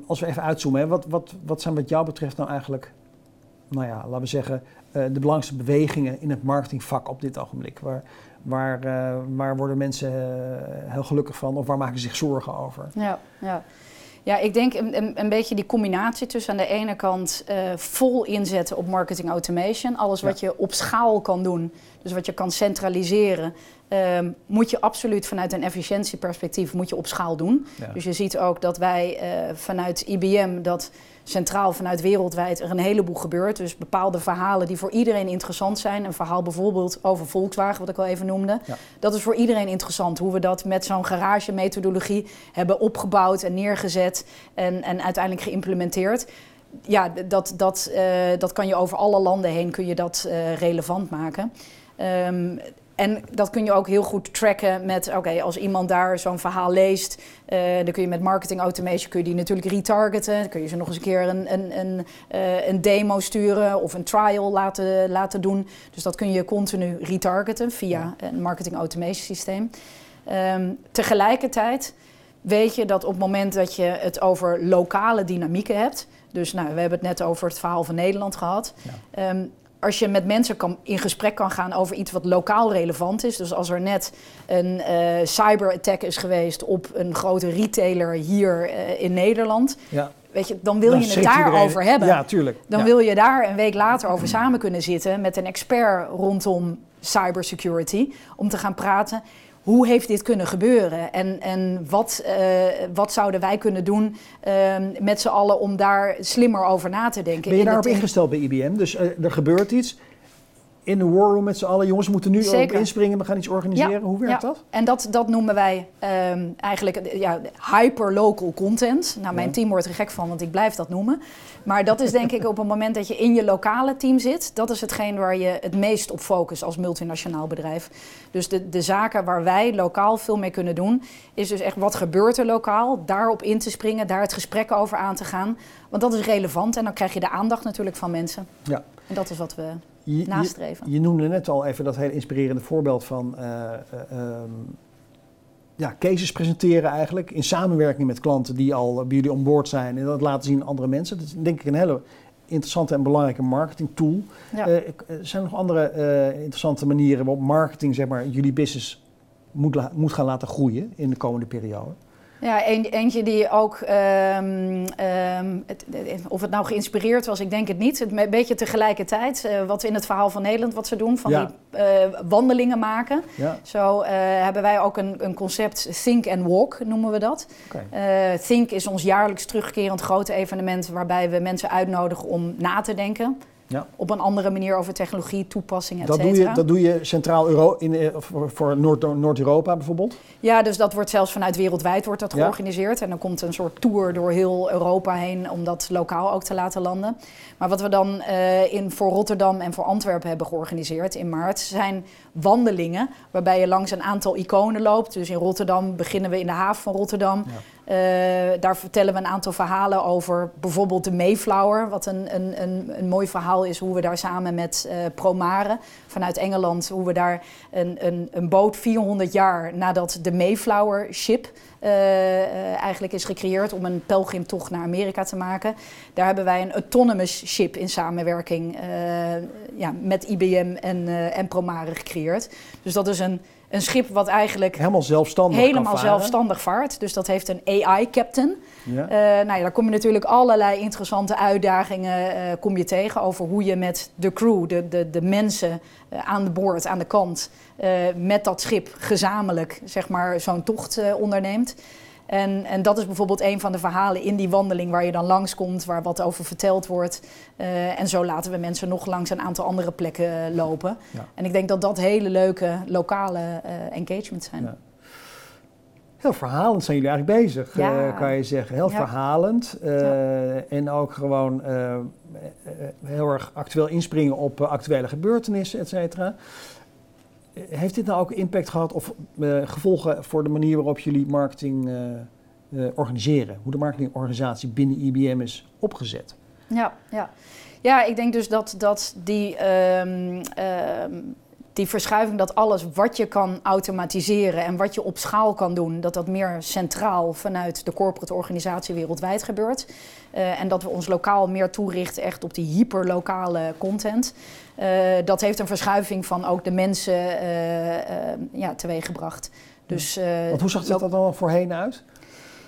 Speaker 2: Als we even uitzoomen, hè, wat, wat, wat zijn wat jou betreft nou eigenlijk, nou ja, laten we zeggen, eh, de belangrijkste bewegingen in het marketingvak op dit ogenblik? Waar, waar, eh, waar worden mensen eh, heel gelukkig van of waar maken ze zich zorgen over?
Speaker 3: Ja, ja. ja ik denk een, een, beetje die combinatie tussen aan de ene kant vol inzetten op marketing automation. Alles wat je op schaal kan doen, dus wat je kan centraliseren, ehm, moet je absoluut vanuit een efficiëntieperspectief moet je op schaal doen.
Speaker 2: Ja.
Speaker 3: Dus je ziet ook dat wij vanuit IBM dat centraal vanuit wereldwijd er een heleboel gebeurt. Dus bepaalde verhalen die voor iedereen interessant zijn. Een verhaal bijvoorbeeld over Volkswagen, wat ik al even noemde.
Speaker 2: Ja.
Speaker 3: Dat is voor iedereen interessant. Hoe we dat met zo'n garage-methodologie hebben opgebouwd en neergezet en, en uiteindelijk geïmplementeerd. Ja, dat, dat, eh, dat kan je over alle landen heen kun je dat eh, relevant maken. Ehm, en dat kun je ook heel goed tracken met, oké, als iemand daar zo'n verhaal leest, eh, dan kun je met marketing automation kun je die natuurlijk retargeten. Dan kun je ze nog eens een keer een, een, een, eh, een demo sturen of een trial laten, laten doen. Dus dat kun je continu retargeten via een marketing automation systeem. Ehm, tegelijkertijd weet je dat op het moment dat je het over lokale dynamieken hebt, dus nou, we hebben het net over het verhaal van Nederland gehad. Ehm, als je met mensen kan, in gesprek kan gaan over iets wat lokaal relevant is. Dus als er net een eh cyberattack is geweest op een grote retailer hier eh, in Nederland.
Speaker 2: Ja.
Speaker 3: Weet je, dan wil
Speaker 2: Dan
Speaker 3: je het daarover hebben.
Speaker 2: Ja, tuurlijk.
Speaker 3: Dan
Speaker 2: Ja.
Speaker 3: wil je daar een week later over samen kunnen zitten met een expert rondom cybersecurity. Om te gaan praten. Hoe heeft dit kunnen gebeuren? En, en wat, eh, wat zouden wij kunnen doen ehm, met z'n allen om daar slimmer over na te denken?
Speaker 2: Ben je daarop ingesteld bij IBM? Dus eh, er gebeurt iets. In de war room met z'n allen. Jongens, we moeten nu
Speaker 3: Zeker.
Speaker 2: op inspringen. We gaan iets organiseren.
Speaker 3: Ja,
Speaker 2: Hoe werkt
Speaker 3: ja.
Speaker 2: dat?
Speaker 3: En dat, dat noemen wij ehm, eigenlijk eh, ja, hyperlocal content. Nou, mijn
Speaker 2: Ja.
Speaker 3: team wordt er gek van, want ik blijf dat noemen. Maar dat is denk ik op het moment dat je in je lokale team zit... dat is hetgeen waar je het meest op focust als multinationaal bedrijf. Dus de, de zaken waar wij lokaal veel mee kunnen doen... is dus echt wat gebeurt er lokaal, daarop in te springen... daar het gesprek over aan te gaan. Want dat is relevant en dan krijg je de aandacht natuurlijk van mensen.
Speaker 2: Ja.
Speaker 3: En dat is wat we
Speaker 2: Je, je,
Speaker 3: nastreven.
Speaker 2: je noemde net al even dat hele inspirerende voorbeeld van eh, eh, ehm, ja, cases presenteren eigenlijk. In samenwerking met klanten die al bij jullie on board zijn. En dat laten zien aan andere mensen. Dat is denk ik een hele interessante en belangrijke marketing tool.
Speaker 3: Ja.
Speaker 2: Eh, ik- er zijn nog andere interessante manieren waarop marketing zeg maar, jullie business moet, moet gaan laten groeien in de komende periode.
Speaker 3: Ja, een, eentje die ook, ehm, het- of het nou geïnspireerd was, ik denk het niet. Het, een beetje tegelijkertijd, eh, wat we in het verhaal van Nederland wat ze doen, van
Speaker 2: Ja.
Speaker 3: die eh, wandelingen maken.
Speaker 2: Ja,
Speaker 3: Zo eh, hebben wij ook een, een concept Think and Walk, noemen we dat. Think is ons jaarlijks terugkerend grote evenement waarbij we mensen uitnodigen om na te denken.
Speaker 2: Ja.
Speaker 3: Op een andere manier over technologie, toepassingen, et
Speaker 2: Dat, doe je, dat doe je centraal Euro in, eh, voor, voor Noord- Noord-Europa bijvoorbeeld.
Speaker 3: Ja, dus dat wordt zelfs vanuit wereldwijd wordt dat
Speaker 2: Ja.
Speaker 3: georganiseerd. En dan komt een soort tour door heel Europa heen om dat lokaal ook te laten landen. Maar wat we dan eh, in, voor Rotterdam en voor Antwerpen hebben georganiseerd in maart... zijn wandelingen waarbij je langs een aantal iconen loopt. Dus in Rotterdam beginnen we in de haven van Rotterdam. Eh, daar vertellen we een aantal verhalen over bijvoorbeeld de Mayflower. Wat een, een, een, een mooi verhaal is hoe we daar samen met eh Promare vanuit Engeland... hoe we daar een, een, een boot 400 jaar nadat de Mayflower ship eh, eigenlijk is gecreëerd om een pelgrimtocht naar Amerika te maken. Daar hebben wij een autonomous ship in samenwerking ja, met IBM en, en Promare gecreëerd. Dus dat is een, een schip wat eigenlijk
Speaker 2: Helemaal zelfstandig
Speaker 3: helemaal zelfstandig vaart. Dus dat heeft een AI-captain.
Speaker 2: Ja.
Speaker 3: Eh, nou ja, daar kom je natuurlijk allerlei interessante uitdagingen eh, kom je tegen over hoe je met de crew, de, de, de mensen eh, aan de boord, aan de kant, met dat schip gezamenlijk zeg maar, zo'n tocht onderneemt. En, en dat is bijvoorbeeld een van de verhalen in die wandeling waar je dan langskomt, waar wat over verteld wordt. Eh, en zo laten we mensen nog langs een aantal andere plekken eh, lopen.
Speaker 2: Ja.
Speaker 3: En ik denk dat dat hele leuke lokale eh engagements zijn.
Speaker 2: Ja. Heel verhalend zijn jullie eigenlijk bezig,
Speaker 3: Ja.
Speaker 2: kan je zeggen. Heel verhalend. En ook gewoon heel erg actueel inspringen op actuele gebeurtenissen, et cetera. Heeft dit nou ook impact gehad of eh, gevolgen voor de manier waarop jullie marketing eh, eh, organiseren? Hoe de marketingorganisatie binnen IBM is opgezet?
Speaker 3: Ja, ja. ja ik denk dus dat, dat die, ehm, ehm, die verschuiving, dat alles wat je kan automatiseren en wat je op schaal kan doen, dat dat meer centraal vanuit de corporate organisatie wereldwijd gebeurt. En dat we ons lokaal meer toerichten echt op die hyperlokale content. Eh, dat heeft een verschuiving van ook de mensen eh, eh, ja, teweeggebracht. Dus,
Speaker 2: Want hoe zag dat er dan voorheen uit?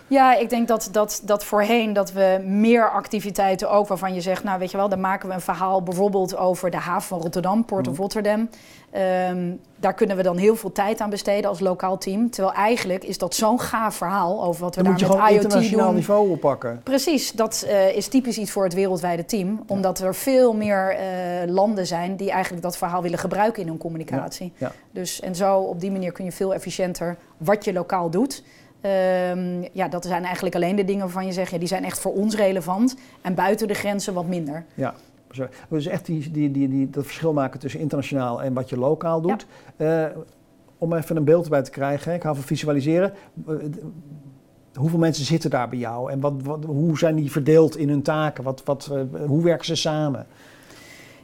Speaker 3: ja, ik denk dat, dat, dat voorheen dat we meer activiteiten ook waarvan je zegt, nou weet je wel, dan maken we een verhaal bijvoorbeeld over de haven van Rotterdam, Port of Rotterdam. Ehm, daar kunnen we dan heel veel tijd aan besteden als lokaal team. Terwijl eigenlijk is dat zo'n gaaf verhaal over wat we
Speaker 2: Dan moet je
Speaker 3: daar met IoT
Speaker 2: internationaal
Speaker 3: doen.
Speaker 2: niveau oppakken.
Speaker 3: Precies, dat eh, is typisch iets voor het wereldwijde team. Omdat er veel meer eh, landen zijn die eigenlijk dat verhaal willen gebruiken in hun communicatie.
Speaker 2: Ja, ja.
Speaker 3: Dus, en zo op die manier kun je veel efficiënter wat je lokaal doet. Ehm, ja, dat zijn eigenlijk alleen de dingen waarvan je zegt, ja, die zijn echt voor ons relevant. En buiten de grenzen wat minder.
Speaker 2: Ja. Dus echt die, die, die, die, dat verschil maken tussen internationaal en wat je lokaal doet. Eh, om even een beeld erbij te krijgen, ik hou van visualiseren. Eh, hoeveel mensen zitten daar bij jou en wat, wat, hoe zijn die verdeeld in hun taken? Wat, wat, eh, hoe werken ze samen?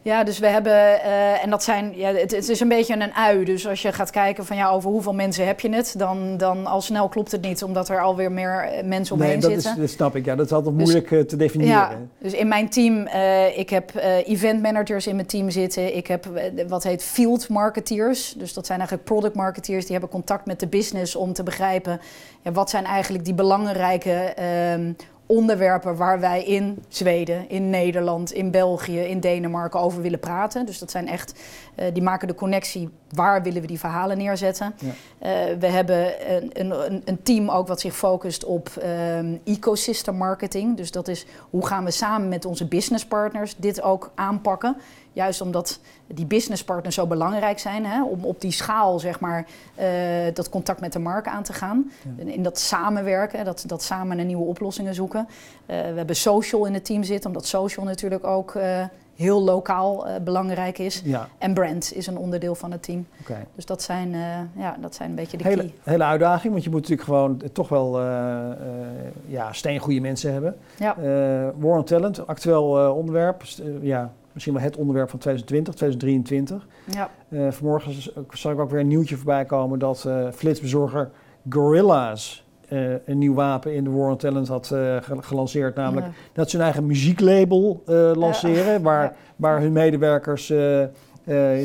Speaker 3: Ja, dus we hebben, eh, en dat zijn, ja, het, het is een beetje een ui. Dus als je gaat kijken van ja, over hoeveel mensen heb je het, dan, dan al snel klopt het niet, omdat er alweer meer eh, mensen omheen
Speaker 2: dat, is,
Speaker 3: zitten.
Speaker 2: dat snap ik. Ja, dat is altijd
Speaker 3: Dus-
Speaker 2: moeilijk eh, te definiëren.
Speaker 3: Ja, dus in mijn team, ik heb event managers in mijn team zitten. Ik heb wat heet field marketeers. Dus dat zijn eigenlijk product marketeers. Die hebben contact met de business om te begrijpen... Ja, wat zijn eigenlijk die belangrijke ehm, onderwerpen... waar wij in Zweden, in Nederland, in België, in Denemarken over willen praten. Dus dat zijn echt, eh, die maken de connectie... waar willen we die verhalen neerzetten.
Speaker 2: Ja.
Speaker 3: Eh, we hebben een, een, een team ook wat zich focust op ehm, ecosystem marketing. Dus dat is hoe gaan we samen met onze business partners dit ook aanpakken. Juist omdat die business partners zo belangrijk zijn hè, om op die schaal zeg maar, eh, dat contact met de markt aan te gaan. In dat samenwerken, dat, dat samen naar nieuwe oplossingen zoeken. Eh, we hebben social in het team zitten, omdat social natuurlijk ook eh, heel lokaal belangrijk is.
Speaker 2: Ja,
Speaker 3: En brand is een onderdeel van het team. Dus dat zijn, ja, dat zijn een beetje de
Speaker 2: Hele,
Speaker 3: key.
Speaker 2: hele uitdaging, want je moet natuurlijk gewoon toch wel ja, steengoede mensen hebben.
Speaker 3: Ja.
Speaker 2: War on Talent, actueel onderwerp. Ja, misschien wel het onderwerp van 2020, 2023.
Speaker 3: Ja.
Speaker 2: Eh, vanmorgen zag ik ook weer een nieuwtje voorbij komen dat eh flitsbezorger Gorilla's eh, een nieuw wapen in de War on Talent had ge- gelanceerd. Namelijk
Speaker 3: Ja.
Speaker 2: dat ze hun eigen muzieklabel lanceren, waar,
Speaker 3: Ja.
Speaker 2: waar hun medewerkers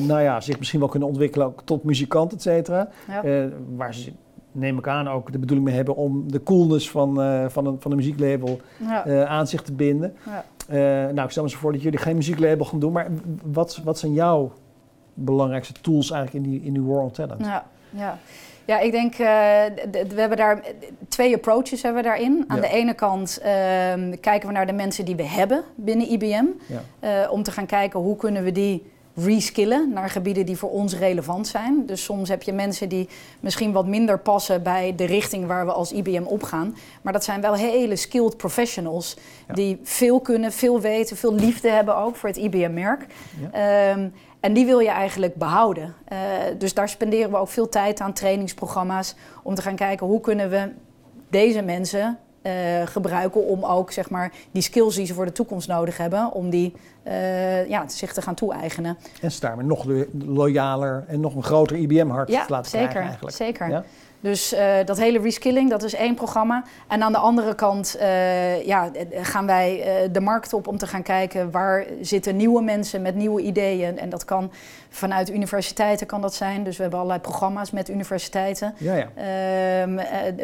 Speaker 2: nou ja, zich misschien wel kunnen ontwikkelen ook tot muzikant, et cetera. Waar ze, neem ik aan, ook de bedoeling mee hebben om de coolness van, van, een, van een muzieklabel
Speaker 3: Ja.
Speaker 2: aan zich te binden.
Speaker 3: Ja.
Speaker 2: Eh, nou, ik stel me zo voor dat jullie geen muzieklabel gaan doen, maar wat, wat zijn jouw belangrijkste tools eigenlijk in die, in die War on Talent?
Speaker 3: Ja, ja. ja, ik denk, d- we hebben daar twee approaches hebben we daarin. Aan
Speaker 2: Ja.
Speaker 3: de ene kant ehm, kijken we naar de mensen die we hebben binnen IBM.
Speaker 2: Ja.
Speaker 3: eh, om te gaan kijken hoe kunnen we die reskillen naar gebieden die voor ons relevant zijn. Dus soms heb je mensen die misschien wat minder passen bij de richting waar we als IBM op gaan. Maar dat zijn wel hele skilled professionals
Speaker 2: Ja.
Speaker 3: die veel kunnen, veel weten, veel liefde hebben ook voor het IBM-merk.
Speaker 2: Ja.
Speaker 3: Ehm, en die wil je eigenlijk behouden. Eh, dus daar spenderen we ook veel tijd aan trainingsprogramma's om te gaan kijken hoe kunnen we deze mensen eh, gebruiken om ook zeg maar, die skills die ze voor de toekomst nodig hebben, om die eh, ja, zich te gaan toe-eigenen.
Speaker 2: En ze daarmee nog lo- loyaler en nog een groter IBM-hart
Speaker 3: Ja,
Speaker 2: te laten
Speaker 3: zeker.
Speaker 2: krijgen eigenlijk.
Speaker 3: zeker.
Speaker 2: Ja?
Speaker 3: Dus uh, dat hele reskilling, dat is één programma. En aan de andere kant uh, ja, gaan wij uh, de markt op om te gaan kijken waar zitten nieuwe mensen met nieuwe ideeën. En dat kan vanuit universiteiten kan dat zijn. Dus we hebben allerlei programma's met universiteiten.
Speaker 2: Ja, ja.
Speaker 3: Ehm,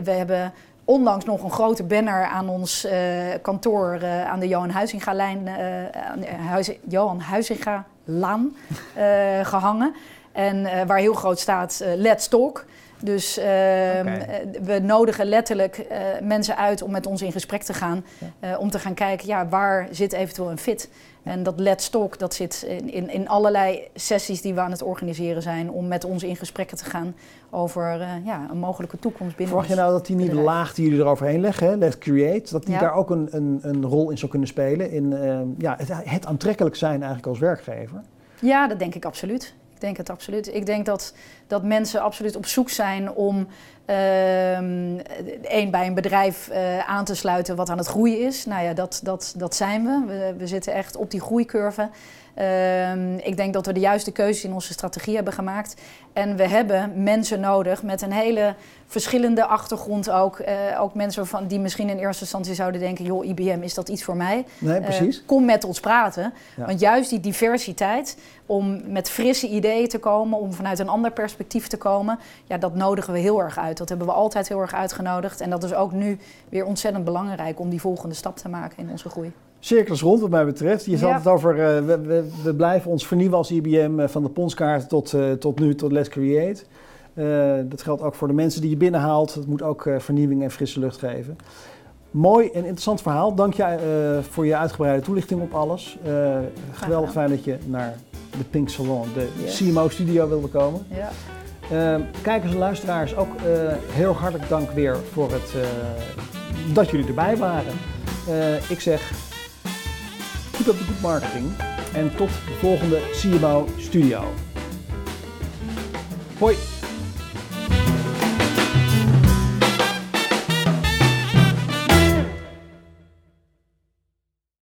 Speaker 3: we hebben onlangs nog een grote banner aan ons kantoor aan de Johan Huizinga-lijn, Huiz Johan Huizinga-laan gehangen. En waar heel groot staat Let's Talk. Dus uh, we nodigen letterlijk uh, mensen uit om met ons in gesprek te gaan. Ja. Uh, om te gaan kijken, ja, waar zit eventueel een fit? En dat Let's Talk, dat zit in, in, allerlei sessies die we aan het organiseren zijn... om met ons in gesprekken te gaan over ja, een mogelijke toekomst binnen
Speaker 2: Verwacht je nou dat die nieuwe laag die jullie eroverheen leggen, hè, Let's Create... dat die ja. daar ook een, een, een, rol in zou kunnen spelen in ja, het, het aantrekkelijk zijn eigenlijk als werkgever?
Speaker 3: Ja, dat denk ik absoluut. Ik denk het absoluut. Ik denk dat, dat mensen absoluut op zoek zijn om uh, één bij een bedrijf uh, aan te sluiten wat aan het groeien is. Nou ja, dat, dat, dat zijn we. we. we zitten echt op die groeicurve. Uh, ik denk dat we de juiste keuzes in onze strategie hebben gemaakt. En we hebben mensen nodig met een hele verschillende achtergrond ook. Uh, ook mensen van, die misschien in eerste instantie zouden denken... joh, IBM, is dat iets voor mij?
Speaker 2: Nee, precies.
Speaker 3: Uh, kom met ons praten. Ja. Want juist die diversiteit, om met frisse ideeën te komen... om vanuit een ander perspectief te komen... ja, dat nodigen we heel erg uit. Dat hebben we altijd heel erg uitgenodigd. En dat is ook nu weer ontzettend belangrijk... om die volgende stap te maken in onze groei.
Speaker 2: Cirkels rond wat mij betreft. Je ja. het over, uh, we, we, we, blijven ons vernieuwen als IBM uh, van de ponskaart tot, uh, tot nu, tot Let's Create. dat geldt ook voor de mensen die je binnenhaalt. Het moet ook vernieuwing en frisse lucht geven. Mooi en interessant verhaal. Dank je voor je uitgebreide toelichting op alles. geweldig fijn dat je naar de Pink Salon, de yes. CMO studio wilde komen.
Speaker 3: Ja.
Speaker 2: kijkers en luisteraars, ook heel hartelijk dank weer voor het, dat jullie erbij waren. ik zeg Keep up the good marketing en tot de volgende CMO Studio. Hoi!